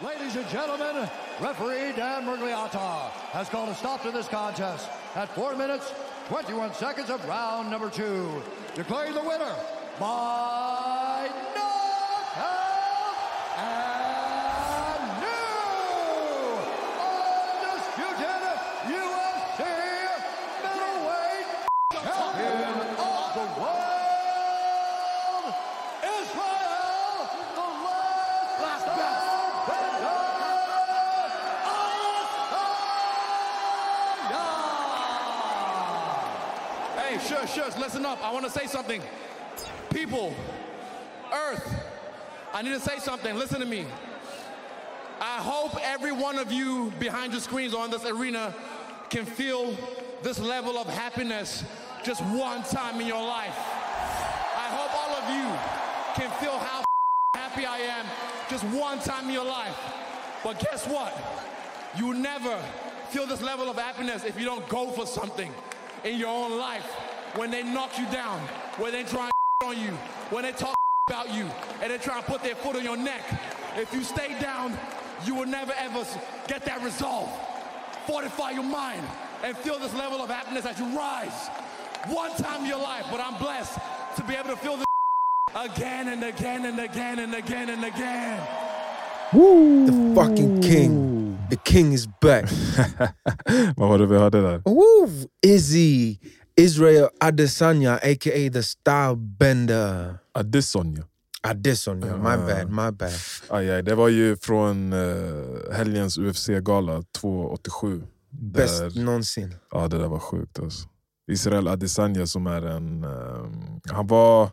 Ladies and gentlemen, referee Dan Mergliata has called a stop to this contest at 4 minutes, 21 seconds of round number two. Declaring the winner by Shush, listen up. I want to say something. People, Earth, I need to say something. Listen to me. I hope every one of you behind your screens or in this arena can feel this level of happiness just one time in your life. I hope all of you can feel how happy I am just one time in your life. But guess what? You never feel this level of happiness if you don't go for something in your own life. When they knock you down, when they try on you, when they talk about you, and they try to put their foot on your neck. If you stay down, you will never ever get that resolve. Fortify your mind and feel this level of happiness as you rise. One time in your life, but I'm blessed to be able to feel this again and again and again and again and again. The fucking king. The king is back. Vad var det vi hörde där? Woo! Izzy. Israel Adesanya, aka the style bender. Adesanya. Adesanya, my bad, my bad. Aj, aj, det var ju från uh, helgens UFC-gala 287. Där, Bäst någonsin. Ja, det där var sjukt. Alltså. Israel Adesanya som är en... eh, han var...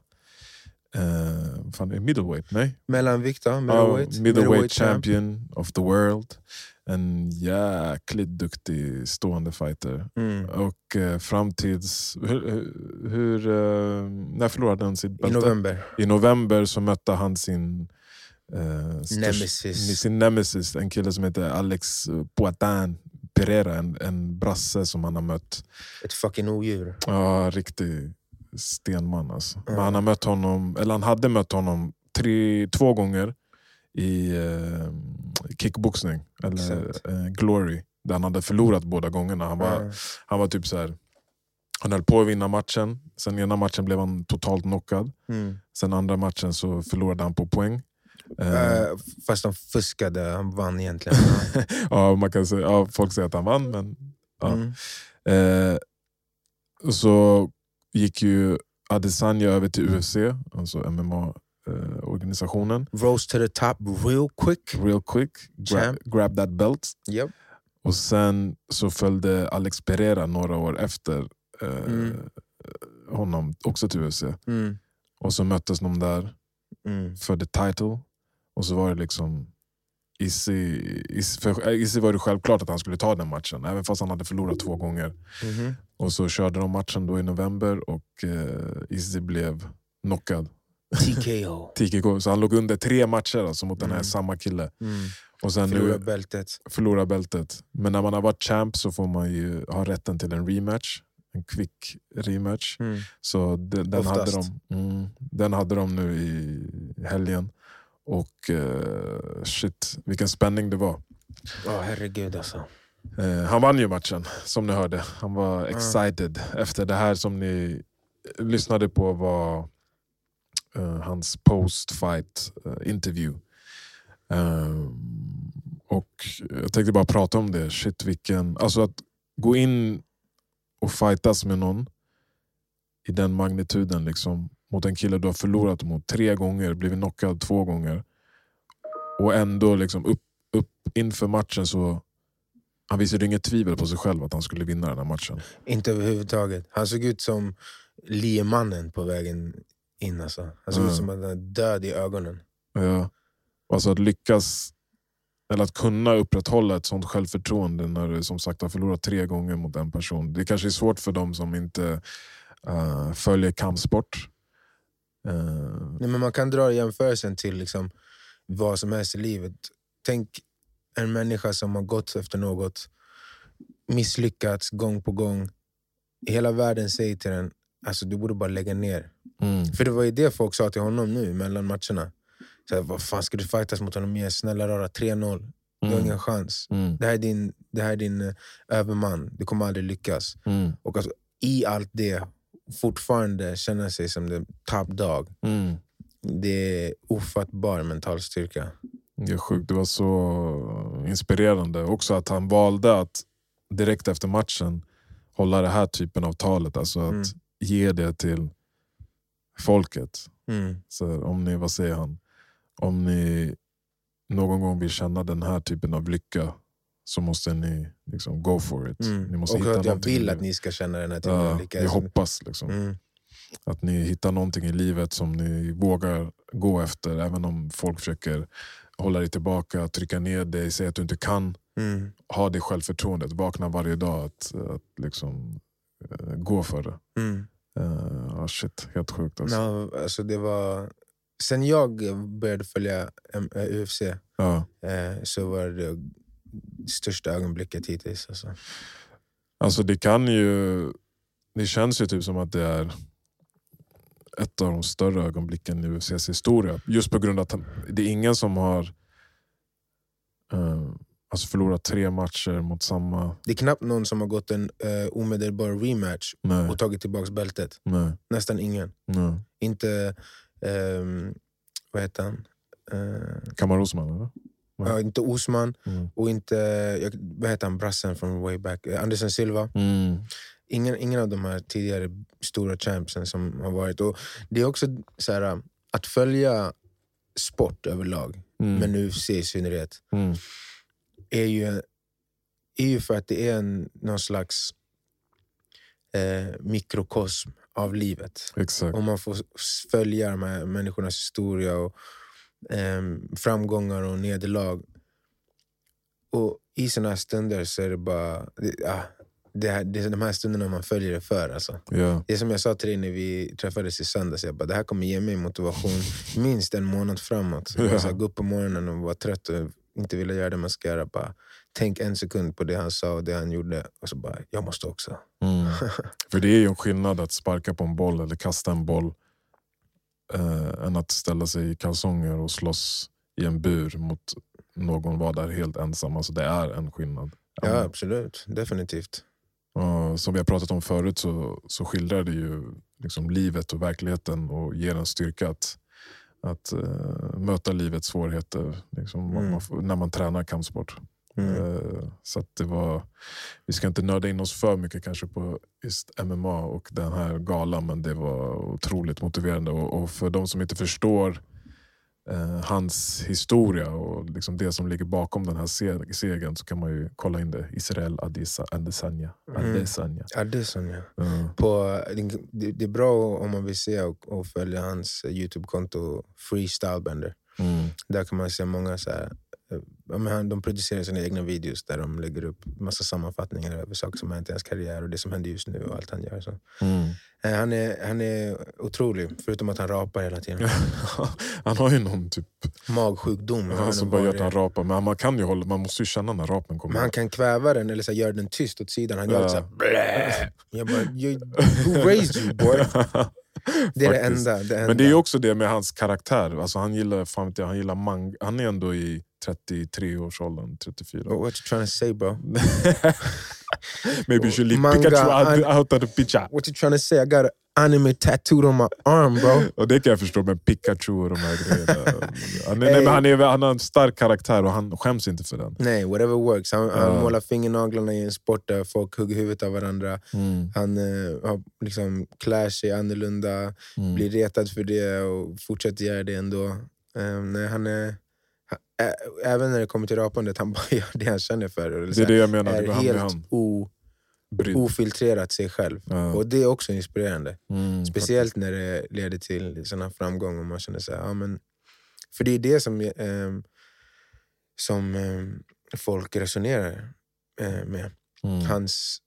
Uh, fan, middleweight? Nej? Mellanvikt, ja. Ja, Middleweight. middleweight champ. champion of the world. En jäkligt duktig stående fighter. Mm. Och eh, fram tills... Hur, hur, eh, när förlorade han sitt I bälte? november. I november så mötte han sin... Eh, Nemesis. Sin nemesis, en kille som heter Alex Poitin Pereira. En, en brasse som han har mött. Ett fucking odjur. Ja, riktig stenman alltså. Men Ja. han har mött honom, eller han hade mött honom tre, två gånger i eh, kickboxning, eller eh, glory. Där han hade förlorat båda gångerna. Han var, Ja. han var typ så här. Han höll på att vinna matchen, sen ena matchen blev han totalt knockad. Mm. Sen andra matchen så förlorade han på poäng. Eh, fast de fuskade, han vann egentligen. ja, man kan säga, ja, folk säger att han vann, men ja. Mm. Och så gick ju Adesanya över till UFC, alltså MMA-organisationen. Rose to the top real quick. Real quick, grab, grab that belt. Yep. Och sen så följde Alex Pereira några år efter eh, Mm. honom också till UFC. Mm. Och så möttes de där Mm. för the title. Och så var det liksom Izzy, Izzy, för Izzy var det självklart att han skulle ta den matchen, även fast han hade förlorat två gånger. Mhm. Och så körde de matchen då i november och eh, Izzy blev knockad. TKO. TKK. Så han låg under tre matcher alltså, mot den här Mm. samma kille. Mm. Och sen Förlorade nu bältet. förlorar bältet. Men när man har varit champ så får man ju ha rätten till en rematch. En quick rematch. Mm. Så de, den, hade de, mm, den hade de nu i helgen. Och eh, shit, vilken spänning det var. Ja, herregud alltså. Eh, han vann ju matchen, som ni hörde. Han var excited. Efter det här som ni lyssnade på var Eh, hans post-fight uh, intervju. Eh, och jag tänkte bara prata om det. Shit, vilken, alltså att gå in och fightas med någon i den magnituden liksom, mot en kille du har förlorat mot tre gånger, blivit knockad två gånger. Och ändå liksom upp, upp inför matchen så han visade inget tvivel på sig själv att han skulle vinna den här matchen. Inte överhuvudtaget. Han såg ut som liemannen på vägen in. Alltså. Han såg ut som att han var död i ögonen. Ja. Alltså att lyckas, eller att kunna upprätthålla ett sånt självförtroende när du som sagt har förlorat tre gånger mot en person. Det kanske är svårt för dem som inte eh, följer kampsport. Eh, Nej, men man kan dra jämförelsen till liksom vad som helst i livet. Tänk en människa som har gått efter något, misslyckats gång på gång. Hela världen säger till den, alltså, du borde bara lägga ner. mm, För det var ju det folk sa till honom nu mellan matcherna. Så här, vad fan ska du fightas mot honom mer? Snälla rara, 3-0. Du har ingen chans. Mm. Det här är din, det här är din eh, överman. Du kommer aldrig lyckas. Mm. Och alltså, i allt det, fortfarande känna sig som the top dog. Mm. Det är ofattbar mental styrka. Det är sjukt. Det var så inspirerande. Också att han valde att direkt efter matchen hålla det här typen av talet. Alltså att Mm. Ge det till folket. Mm. Så om ni, vad säger han? Om ni någon gång vill känna den här typen av lycka så måste ni liksom go for it. Mm. Ni måste Och hitta att jag vill att ni ska känna den här typen Ja, av lycka. jag hoppas liksom. Mm. att ni hittar någonting i livet som ni vågar gå efter. Även om folk försöker hålla dig tillbaka, trycka ner dig, säga att du inte kan. Mm. Ha det självförtroendet, vakna varje dag att, att liksom, gå för det. Mm. Uh, shit, helt sjukt alltså. No, alltså det var... Sen jag började följa eh, UFC Ja. eh, så var det största ögonblicket hittills. Alltså. Alltså det kan ju... Det känns ju typ som att det är ett av de större ögonblicken i UFCs historia. Just på grund av att det är ingen som har eh, alltså förlorat tre matcher mot samma... Det är knappt någon som har gått en eh, omedelbar rematch Nej, och tagit tillbaka bältet. nej, Nästan ingen. nej. Inte... ehm, vad heter han? Eh, Kamar Osman eller? Ja, inte Osman Mm. och inte... Jag, vad heter han? Brassen från way back? Eh, Anderson Silva. Mm. Ingen, ingen av de här tidigare stora champsen som har varit. Och det är också så här, att följa sport överlag, Mm. men UFC i synnerhet, Mm. Är ju, är ju för att det är en, någon slags eh, mikrokosm av livet. Exakt. Och man får följa de här människornas historia och ehm, framgångar och nederlag. Och i såna här stunder så är det bara... Det, ah, det, här, det är de här stunderna man följer det för. Alltså. Ja. Det är som jag sa till dig när vi träffades i söndags. Jag bara, det här kommer ge mig motivation minst en månad framåt. Jag bara, så här, gå upp på morgonen och vara trött och inte vilja göra det man ska göra. Bara, tänk en sekund på det han sa och det han gjorde. Och så bara, jag måste också. Mm. För det är ju en skillnad att sparka på en boll eller kasta en boll eh, än att ställa sig i kalsonger och slåss i en bur mot någon var där helt ensam. Alltså det är en skillnad. Ja, absolut. Definitivt. Och som vi har pratat om förut så, så skildrar det ju liksom livet och verkligheten och ger en styrka att, att eh, möta livets svårigheter liksom, Mm. man får, när man tränar kampsport. Mm. Eh, Så det var, vi ska inte nörda in oss för mycket kanske på just MMA och den här galan men det var otroligt motiverande. Och, och för de som inte förstår eh, hans historia och liksom det som ligger bakom den här se- segern så kan man ju kolla in det. Israel Adesa- Adesanya. Mm. Adesanya. Sån, ja. Ja. På, det, det är bra om man vill se och, och följa hans eh, Youtube-konto Freestylebender. Mm. Där kan man se många så här, eh, ja, de producerar sina egna videos där de lägger upp massa sammanfattningar över saker som hänt i hans karriär och det som händer just nu och allt han gör. Så. Mm. Eh, Han, är, han är otrolig, förutom att han rapar hela tiden. han har ju någon typ, Magsjukdom. inte som bara gör att han rapar. Men man, kan ju hålla, man måste ju känna när rapen kommer. Men han kan kväva den eller så här, göra den tyst åt sidan. Han gör Ja. ja. såhär... Blä. Jag bara, who raised you boy? Det är det enda. Det enda. Men det är också det med hans karaktär. Alltså han gillar, fan jag, han gillar manga. Han är ändå i 33-årsåldern, 34. What you trying to say bro? Maybe you should leave Manga, Pikachu out, of the picture. What you trying to say? I got an anime tattooed on my arm bro. Och det kan jag förstå med Pikachu och de här grejerna. Han, är, nej, men han, är, han har en stark karaktär och han skäms inte för den. Nej, whatever works. Han, han Ja. målar fingernaglarna i en sport där folk hugger huvudet av varandra. Han eh, liksom klär sig annorlunda, Mm. blir retad för det och fortsätter göra det ändå. Eh, nej, han är, han, ä, även när det kommer till rapandet, han bara gör det han känner för. Eller Det så är det jag menar. Det är i helt hand. o, ofiltrerat sig själv. Ja. Och det är också inspirerande. Mm, Speciellt när det leder till såna framgång och man känner så här, ja, men, För det är det som, eh, som eh, folk resonerar eh, med. Mm. Hans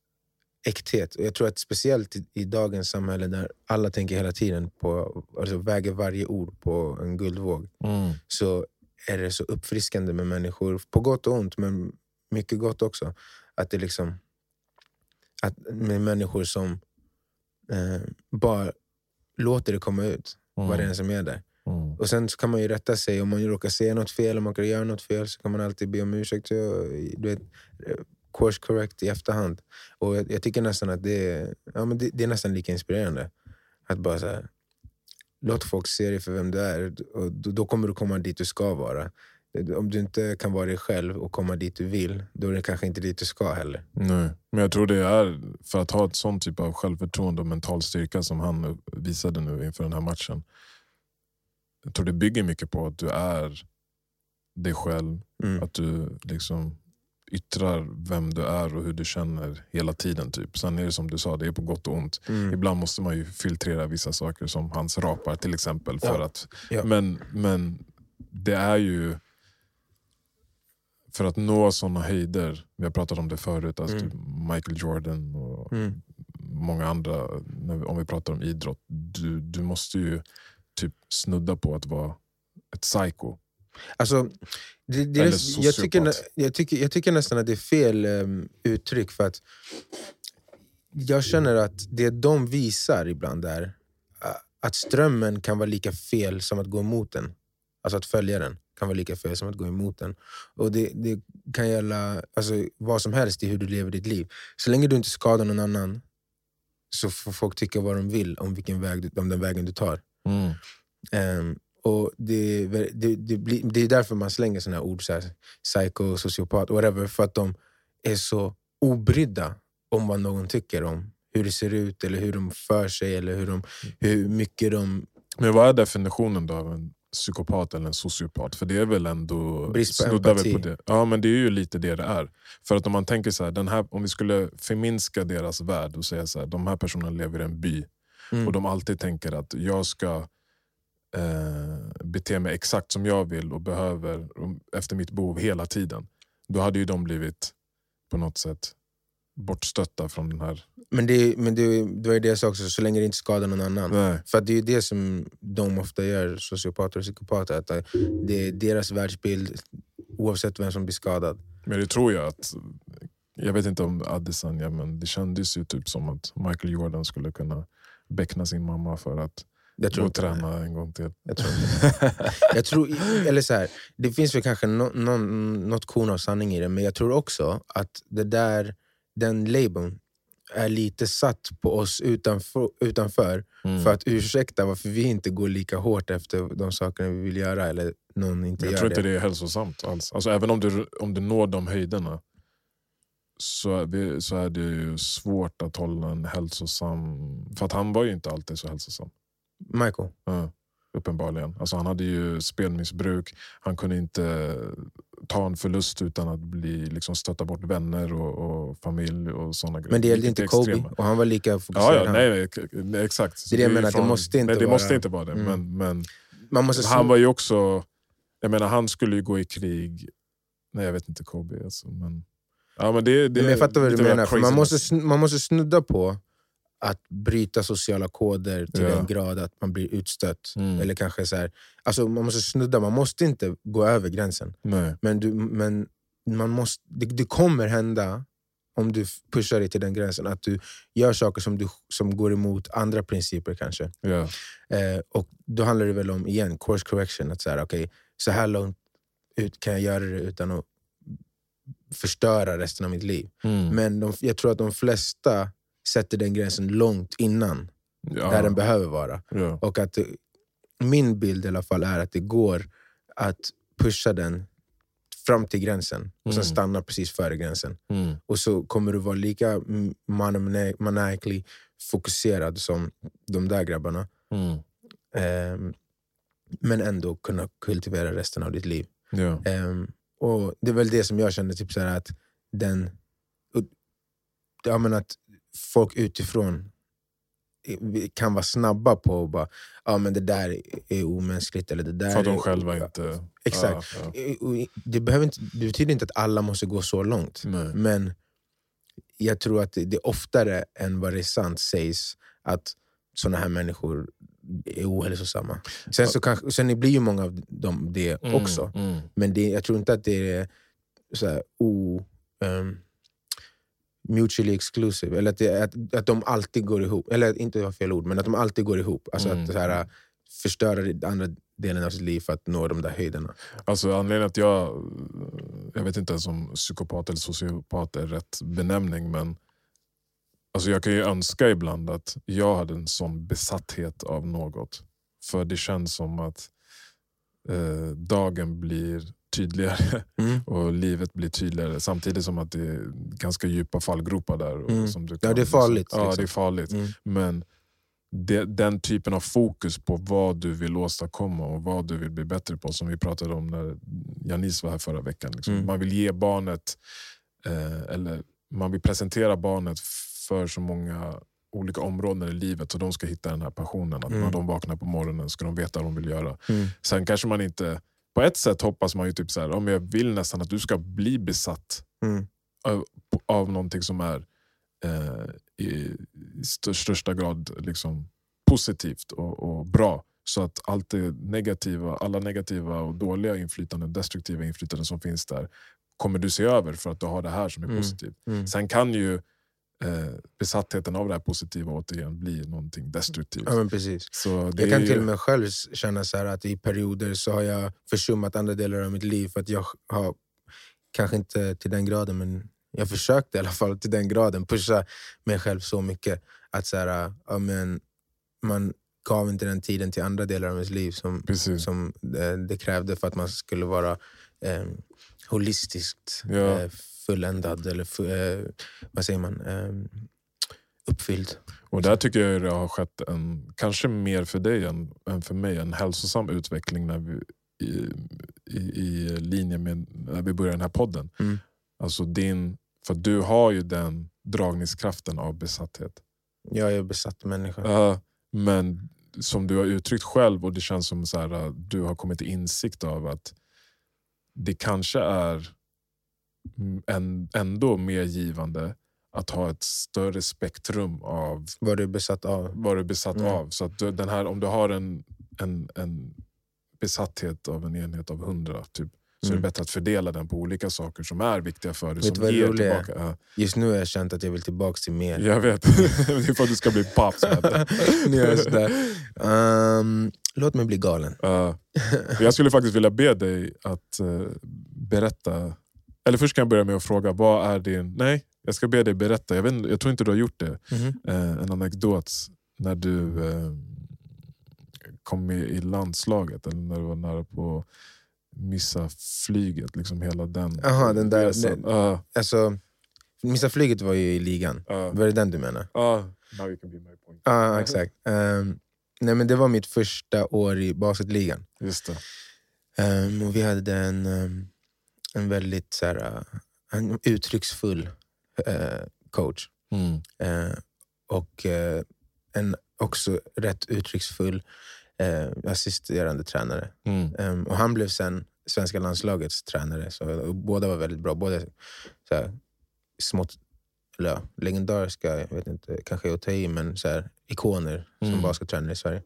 äkthet. Och jag tror att speciellt i, i dagens samhälle där alla tänker hela tiden på, alltså väger varje ord på en guldvåg, Mm. så är det så uppfriskande med människor, på gott och ont, men mycket gott också. Att det liksom att med människor som eh, bara låter det komma ut, vad det Mm. är som är där. Mm. Och sen så kan man ju rätta sig om man råkar säga något fel, om man kan göra något fel så kan man alltid be om ursäkt. Du vet, eh, course correct i efterhand. Och jag, jag tycker nästan att det är, ja, men det, det är nästan lika inspirerande. Att bara så här, låt folk se dig för vem du är och då, då kommer du komma dit du ska vara. Om du inte kan vara dig själv och komma dit du vill, då är det kanske inte dit du ska heller. Nej. Men jag tror det är för att ha ett sånt typ av självförtroende och mental styrka som han visade nu inför den här matchen. Jag tror det bygger mycket på att du är dig själv, Mm. att du liksom yttrar vem du är och hur du känner hela tiden. Typ. Sen är det som du sa, det är på gott och ont. Mm. Ibland måste man ju filtrera vissa saker som hans rapar till exempel. För Ja. att, Ja. men, men det är ju för att nå såna höjder, vi har pratat om det förut, alltså Mm. typ Michael Jordan och Mm. många andra, om vi pratar om idrott, du, du måste ju typ snudda på att vara ett psycho. Alltså, det, det är jag, tycker, jag, tycker, jag tycker nästan att det är fel um, uttryck för att jag känner att det de visar ibland är att strömmen kan vara lika fel som att gå emot den. Alltså att följa den kan vara lika fel som att gå emot den. Och det, det kan gälla alltså, vad som helst i hur du lever ditt liv. Så länge du inte skadar någon annan så får folk tycka vad de vill om, vilken väg du, om den vägen du tar. Mm. Ehm, och det, det, det, blir, det är därför man slänger såna här ord, så här, psycho, sociopat, whatever, för att de är så obrydda om vad någon tycker om hur det ser ut, eller hur de för sig, eller hur, de, hur mycket de... Men vad är definitionen då av en psykopat eller en sociopat? För det är väl ändå... Brist på empati. På det. Ja, men det är ju lite det det är. För att om man tänker så här, den här, om vi skulle förminska deras värld och säga så här, de här personerna lever i en by Mm. och de alltid tänker att jag ska eh, bete mig exakt som jag vill och behöver efter mitt behov hela tiden. Då hade ju de blivit på något sätt bortstötta från den här... Men, det, men det, då är det jag sa också, så länge det inte skadar någon annan. Nej. För det är ju det som de ofta gör, sociopater och psykopater. Att det är deras världsbild oavsett vem som blir skadad. Men det tror jag att... Jag vet inte om Adesanya, men det kändes ju typ som att Michael Jordan skulle kunna beckna sin mamma för att Jag tror inte träna en gång till. Jag tror jag tror, eller så här, det finns väl kanske no, någon, något korn av sanning i det, men jag tror också att det där, den labeln är lite satt på oss utanför, utanför Mm. för att ursäkta varför vi inte går lika hårt efter de sakerna vi vill göra eller någon inte jag gör tror det. inte det är hälsosamt alls. Alltså, även om du, om du når de höjderna så är, det, så är det ju svårt att hålla en hälsosam... För att han var ju inte alltid så hälsosam. Michael, Ja, uppenbarligen. Alltså, han hade ju spelmissbruk, han kunde inte ta en förlust utan att bli, liksom, stötta bort vänner och, och familj och såna men det gällde inte är Kobe extrema. och han var lika fokuserad. Ja, ja nej, nej, exakt. Det är det ju menar, det måste inte nej, det vara- måste inte vara det. Mm. Men, men Man måste han var ju också... Jag menar, han skulle ju gå i krig. Nej, jag vet inte Kobe. Alltså, men, ja, men det, det men jag fattar vad du menar, man måste, man måste snudda på att bryta sociala koder till Ja. den grad att man blir utstött. Mm. Eller kanske så här, alltså man måste snudda, man måste inte gå över gränsen. Nej. Men, du, men man måste, det, det kommer hända, om du pushar dig till den gränsen, att du gör saker som, du, som går emot andra principer kanske. Ja. Eh, och Då handlar det väl om, igen, course correction. Att så, här, okay, så här långt ut kan jag göra det utan att förstöra resten av mitt liv. Mm. Men de, jag tror att de flesta sätter den gränsen långt innan, ja. där den behöver vara. ja. Och att det, min bild i alla fall är att det går att pusha den fram till gränsen och sen Mm. stanna precis före gränsen. Mm. Och så kommer du vara lika maniacally fokuserad som de där grabbarna. Mm. Ehm, men ändå kunna kultivera resten av ditt liv. Ja. Ehm, och Det är väl det som jag känner, typ så att den... Ja, men att folk utifrån kan vara snabba på att bara, ja, men det där är omänskligt. Eller det där För att de själva inte... Exakt. Ja, ja. Det, behöver inte, det betyder inte att alla måste gå så långt. Nej. Men jag tror att det, oftare än vad det är sant sägs att såna här människor är ohälsosamma. Sen, så kanske, sen blir ju många av dem det Mm, också. Mm. Men det, jag tror inte att det är så här, o, ehm, mutually exclusive. Eller att, det, att, att de alltid går ihop. Eller inte var fel ord, men att de alltid går ihop. Alltså Mm. att så här, förstöra den andra delen av sitt liv för att nå de där höjderna. Alltså anledningen att jag, jag vet inte ens om psykopat eller sociopat är rätt benämning men alltså jag kan ju önska ibland att jag hade en sån besatthet av något. För det känns som att eh, dagen blir tydligare Mm. och livet blir tydligare samtidigt som att det är ganska djupa fallgropar där. och Mm. Som du Ja, kan- det är farligt, Ja, liksom. det är farligt. Mm. Men det, den typen av fokus på vad du vill åstadkomma och vad du vill bli bättre på, som vi pratade om när Janice var här förra veckan. Liksom. Mm. Man vill ge barnet, eh, eller man vill presentera barnet för så många olika områden i livet så de ska hitta den här passionen. Att Mm. när de vaknar på morgonen ska de veta vad de vill göra. Mm. Sen kanske man inte, på ett sätt hoppas man ju typ så här, om jag vill nästan att du ska bli besatt Mm. av, av någonting som är eh, i, i stör, största grad liksom, positivt och, och bra. Så att allt det negativa, alla negativa och dåliga inflytanden, destruktiva inflytanden som finns där kommer du se över för att du har det här som är Mm. positivt. Mm. Sen kan ju eh, besattheten av det här positiva återigen bli någonting destruktivt. Ja, men precis. Så det Jag kan är till ju- och med själv känna så att i perioder så har jag försummat andra delar av mitt liv för att jag har, kanske inte till den graden, men jag försökte i alla fall till den graden pusha mig själv så mycket att så här, ja, men, man gav inte den tiden till andra delar av ens liv som, Precis. som det, det krävde för att man skulle vara eh, holistiskt Ja. eh, fulländad eller eh, vad säger man, eh, uppfylld. Och där tycker jag det har skett en, kanske mer för dig än, än för mig, en hälsosam utveckling när vi, i, i, i linje med när vi började den här podden. Mm. Alltså din, för du har ju den dragningskraften av besatthet. Jag är besatt människa. Ja, men som du har uttryckt själv och det känns som så här, att du har kommit till insikt av att det kanske är mm, en, ändå mer givande att ha ett större spektrum av Vad du är besatt av. vad du är besatt Mm. av. Så att du, den här, om du har en, en, en besatthet av en enhet av hundra, typ, så är Mm. det bättre att fördela den på olika saker som är viktiga för dig. Vet Som ger är? tillbaka. Ja, Just nu har jag känt att jag vill tillbaka till mer. jag vet, det är för att du ska bli paps. vet låt mig bli galen. Ja. jag skulle faktiskt vilja be dig att eh, berätta, eller först kan jag börja med att fråga, vad är din... Nej, jag ska be dig berätta, jag, vet, jag tror inte du har gjort det. Eh, en anekdot när du eh, kom med i landslaget, eller när du var nära på att missa flyget. Liksom hela den Jaha, den där- resan. den- Alltså, Missa flyget var ju i ligan. Var det den du menar? ja. Now you can be my point. Ja, exakt. Ehm, nej, men det var mitt första år i basketligan. Just. Ehm, och vi hade en, ehm, en väldigt så här, eh, en uttrycksfull eh, coach. Mm. Eh, och eh, en också rätt uttrycksfull assisterande tränare. Mm. Ehm, och han blev sen svenska landslagets tränare. Så, båda var väldigt bra. Båda så här, smått eller, legendariska, jag vet inte, kanske att ta i, men så här, ikoner som Mm. baskettränare i Sverige.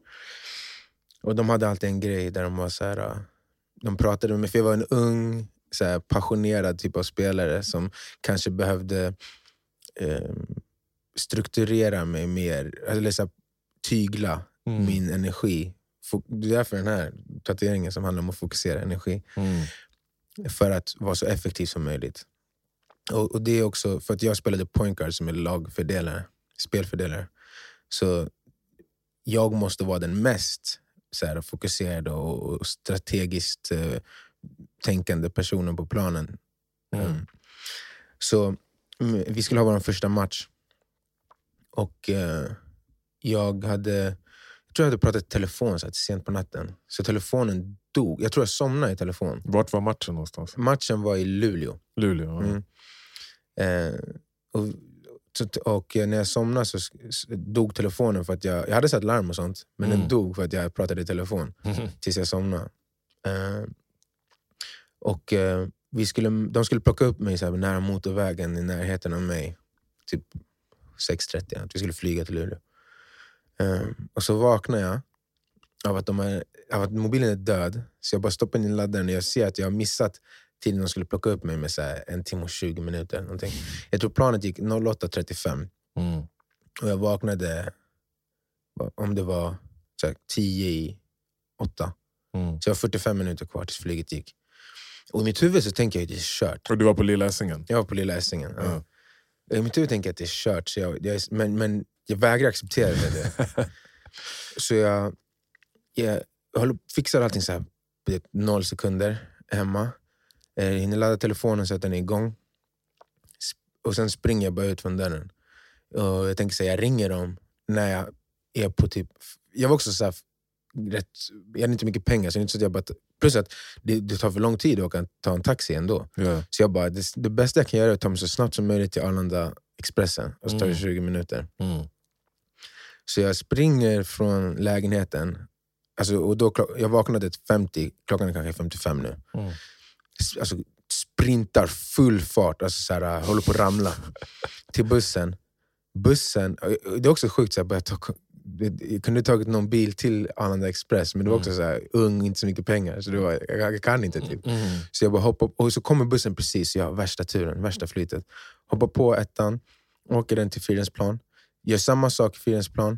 Och de hade alltid en grej där de var så här, de pratade med mig, för jag var en ung, så här, passionerad typ av spelare som kanske behövde eh, strukturera mig mer, eller så här, tygla Mm. min energi. Det är därför den här tatueringen som handlar om att fokusera energi Mm. för att vara så effektiv som möjligt. Och, och det är också för att jag spelade point guard som är lagfördelare, spelfördelare. Så jag måste vara den mest så här, fokuserade och, och strategiskt eh, tänkande personen på planen. Mm. Um, så mm, vi skulle ha vår första match. Och eh, jag hade jag tror jag hade pratat telefon så här, sent på natten. Så telefonen dog. Jag tror jag somnade i telefon. Vart var matchen någonstans? Matchen var i Luleå. Luleå? ja. Mm. Eh, och, så- och när jag somnade så dog telefonen för att jag, jag hade satt larm och sånt. Men Mm. den dog för att jag pratade i telefon Mhm. tills jag somnade. Eh, och eh, vi skulle, de skulle plocka upp mig så här, nära motorvägen i närheten av mig. Typ 6.30, att vi skulle flyga till Luleå. Eh, och så vaknar jag av att, de är, av att mobilen är död. Så jag bara stoppar in laddaren och jag ser att jag har missat tiden de skulle plocka upp mig med så en timme och 20 minuter. Någonting. Jag tror planet gick 08.35 Mm. och jag vaknade, om det var här, 10 i åtta. Mm. Så jag har 45 minuter kvar tills flyget gick. Och i mitt huvud så tänker jag att det är kört. Och du var på Lilla Essingen? Jag var på Lilla Essingen. Ja. Ja. I mitt huvud tänker jag att det är kört, så jag, jag, men, men jag vägrar acceptera det. så jag, jag, håller, fixar allting så här, noll sekunder hemma. Jag hinner ladda telefonen så att den är igång. Och sen springer jag bara ut från dörren. Och jag tänker säga, jag ringer dem när jag är på typ... Jag var också så här, rätt, jag hade inte mycket pengar, så inte så att jag bara... Plus att det, det tar för lång tid att åka, ta en taxi ändå. Ja. Så jag bara, det, det bästa jag kan göra är att ta mig så snabbt som möjligt till Arlanda Expressen. Och så tar det Mm. 20 minuter. Mm. Så jag springer från lägenheten. Alltså, och då, jag vaknade ett 50, klockan är kanske 55 nu. Mm. Alltså, sprintar full fart, alltså, så här, håller på att ramla. till bussen. Bussen, det är också sjukt, så jag, började ta, jag kunde tagit någon bil till Arlanda Express, men det var också så här, ung, inte så mycket pengar. Så det var, jag, jag kan inte typ. Mm. Så jag bara hoppar, och så kommer bussen precis, jag har värsta turen, värsta flytet. Hoppar på ettan, åker den till Fridhemsplan, gör samma sak i Fridhemsplan,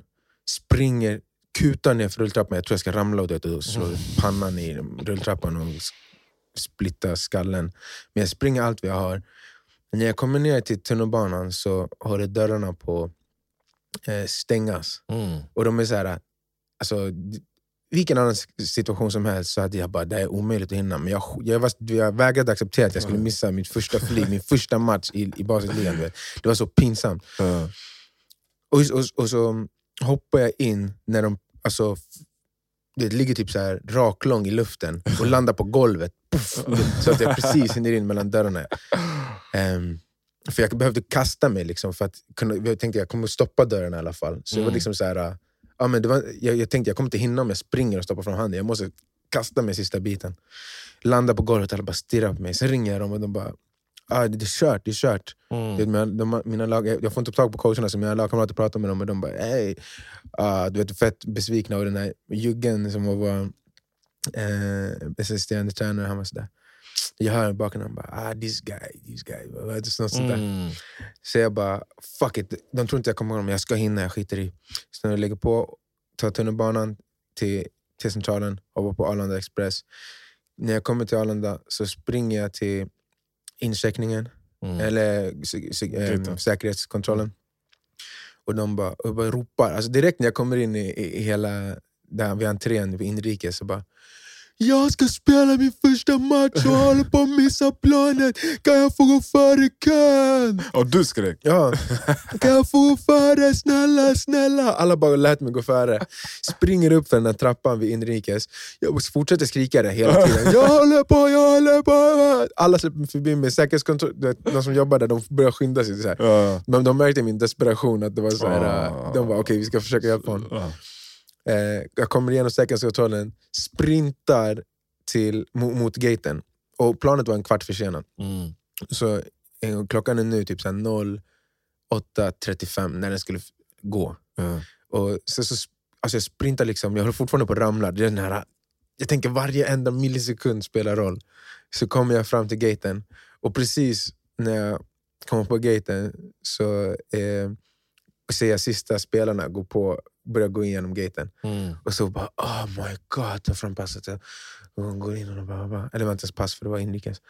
springer, kutar ner för rulltrappan, jag tror jag ska ramla och, och slå pannan i rulltrappan och splitta skallen. Men jag springer allt vad jag har. Men när jag kommer ner till tunnelbanan så håller dörrarna på eh, stängas. Mm. Och de är så här, alltså, vilken annan situation som helst så hade jag bara, det är omöjligt att hinna. Men jag, jag, var, jag vägrade acceptera att jag skulle missa mitt första flyg, min första match i, i basketligan. Det var så pinsamt. Ja. Och, och, och så hoppar jag in när de, alltså, det ligger typ så här raklång i luften och landar på golvet. Puff, så att jag precis hinner in mellan dörrarna. Ehm, för jag behövde kasta mig, liksom för att kunna, jag tänkte jag kommer stoppa dörren i alla fall. Så det var Mm. liksom så här, ja, men det var, jag, jag tänkte jag kommer inte hinna om jag springer och stoppar fram handen. Jag måste kasta mig sista biten. Landa på golvet och alla bara stirrar på mig. Sen ringer jag dem och de bara, ah, det är kört, det är kört. Mm. Du vet, mina, de, mina lag, jag får inte tag på coacherna, så mina lagkamrater pratar med dem och de bara hey, uh, du vet, fett besvikna. Och den där juggen som var eh, assisterande tränare, han var sådär. Jag hör i bakgrunden, han bara ah, this guy, this guy. Det, Något sånt. Mm. Så jag bara, fuck it. De tror inte jag kommer ihåg dem, jag ska hinna, jag skiter i. Så när jag lägger på, tar tunnelbanan till, till centralen, hoppar på Arlanda Express. När jag kommer till Arlanda så springer jag till incheckningen, Mm. eller äm, Gaten. säkerhetskontrollen. Och de bara, och bara ropar. Alltså direkt när jag kommer in i, i, i hela där vid entrén vid inrikes så bara jag ska spela min första match och håller på att missa planet. Kan jag få gå före kön? Och du skrek? Ja, kan jag få gå före? Snälla, snälla. Alla bara lät mig gå före. Springer upp för den där trappan vid inrikes. Jag fortsätter skrika det hela tiden. Jag håller på, jag håller på. Alla släpper förbi mig. Säkerhetskontroll, du vet, de som jobbar där de börjar skynda sig. Så här. Men de märkte min desperation. att det var så här, Ah. äh, De var okej, vi ska försöka hjälpa honom. Eh, jag kommer igenom säkerhetskontrollen, sprintar till, mot, mot gaten. Och planet var en kvart försenat. Mm. Så eh, klockan är nu typ så här 08.35 när den skulle gå. Ja. Och så, så, alltså jag sprintar liksom, jag håller fortfarande på att ramla. Det är den här, jag tänker varje enda millisekund spelar roll. Så kommer jag fram till gaten och precis när jag kommer på gaten så eh, ser jag sista spelarna gå på, börja gå igenom gaten. Mm. Och så bara, oh my god, tar fram passet. Och går in och bara, bara, eller det var inte ens pass för det var inrikes.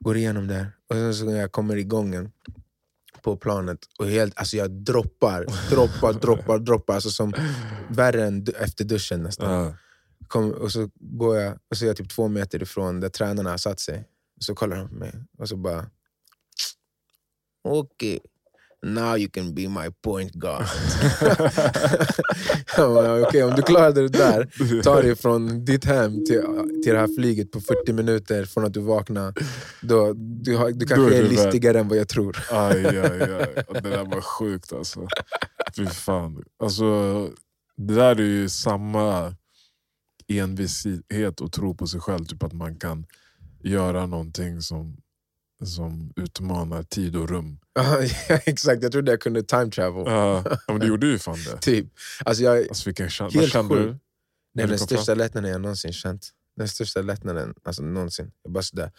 Går igenom där. Och sen så när jag kommer i gången på planet och helt, alltså jag droppar, droppar, droppar, droppar. Alltså som värre än efter duschen nästan. Ja. Kom, och så går jag, och så är jag typ två meter ifrån där tränarna har satt sig. Och så kollar de på mig och så bara... Okej, now you can be my point guard. Okej, om du klarade det där, ta dig från ditt hem till, till det här flyget på 40 minuter från att du vaknar. Då, du, har, du kanske är är listigare än vad jag tror. Aj, aj, aj. Det där var sjukt alltså. Fy fan. Alltså, det där är ju samma envishet och tro på sig själv. Typ att man kan göra någonting som, som utmanar tid och rum. Ja, exakt, jag trodde jag kunde time travel. Ja, men du gjorde ju fan det. Typ. Alltså jag, Alltså, vilken. Vad Helt kände sjukt. du? Du den största lättnaden jag någonsin känt. Den största lättnaden alltså, någonsin. Jag bara sådär.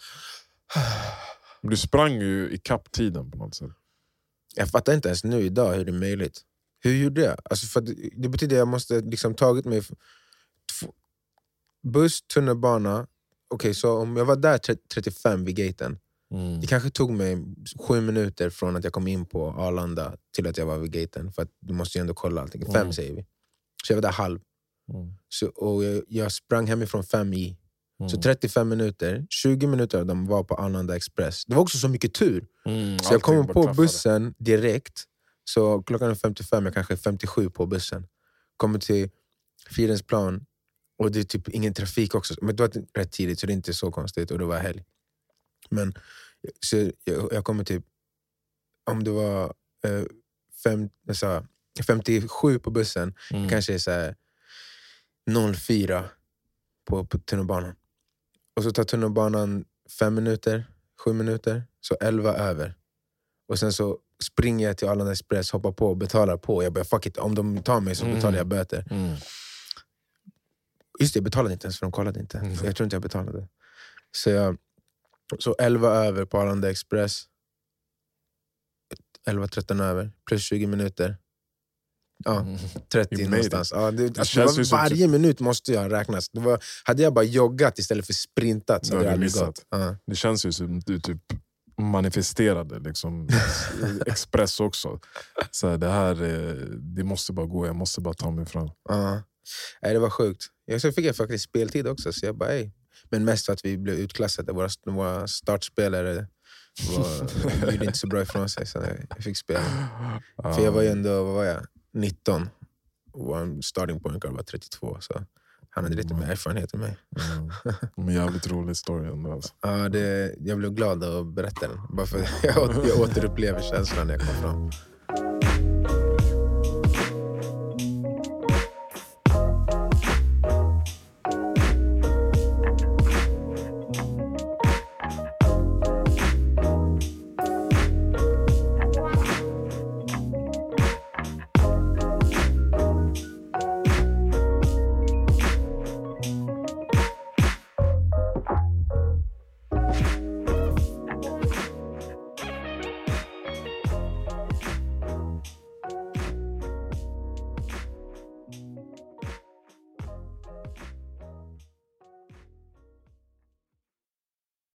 Du sprang ju i kapp tiden på något sätt. Jag fattar inte ens nu idag hur det är möjligt. Hur gjorde jag? Alltså för det, betyder att jag måste liksom tagit mig buss, tunnelbana. Okej, så om jag var där tre- 35 vid gaten, Mm. det kanske tog mig sju minuter från att jag kom in på Arlanda till att jag var vid gaten. För att du måste ju ändå kolla allting. Fem Mm. säger vi. Så jag var där halv. Mm. Så, och jag, jag sprang hemifrån fem i. Så Mm. 35 minuter, 20 minuter av dem var på Arlanda Express. Det var också så mycket tur. Mm, Så jag kommer på bussen direkt. Så klockan är 55, jag kanske är 57 på bussen. Kommer till Fridhemsplan och det är typ ingen trafik också. Men det var rätt tidigt så det är inte så konstigt och det var helg. Men så jag, jag kommer typ, om det var eh, fem, jag sa, 57 på bussen, Mm. kanske så här 04 på, på tunnelbanan. Och så tar tunnelbanan fem minuter, sju minuter, så 11 över. Och sen så springer jag till Arlanda Express, hoppar på och betalar på. Jag bara fuck it, om de tar mig så Mm. betalar jag böter. Mm. Just det, jag betalade inte ens för de kollade inte. Mm. Jag tror inte jag betalade. Så, jag, så 11 över på Arlanda Express. 11-13 över, plus 20 minuter. Ja, Mm. 30 You made någonstans. Ja, det, alltså, det känns ju var, som varje minut måste jag räknas. Det var, hade jag bara joggat istället för sprintat så hade det du aldrig gått. Ja. Det känns ju som du typ manifesterade liksom, Express också. Så här, det här eh, det måste bara gå, jag måste bara ta mig fram. Ja. Nej, det var sjukt. Jag så fick jag faktiskt speltid också, så jag bara ey. Men mest för att vi blev utklassade. Våra, våra startspelare var, gjorde inte så bra ifrån sig, så jag fick spela. För jag var ju ändå, vad var jag, 19 och vår starting point guard var 32. Så han hade lite mer erfarenhet än mig. Mm. Men jävligt rolig story ändå. Alltså. Ja, det, jag blev glad att berätta den. Bara för jag, jag återupplever känslan när jag kom fram.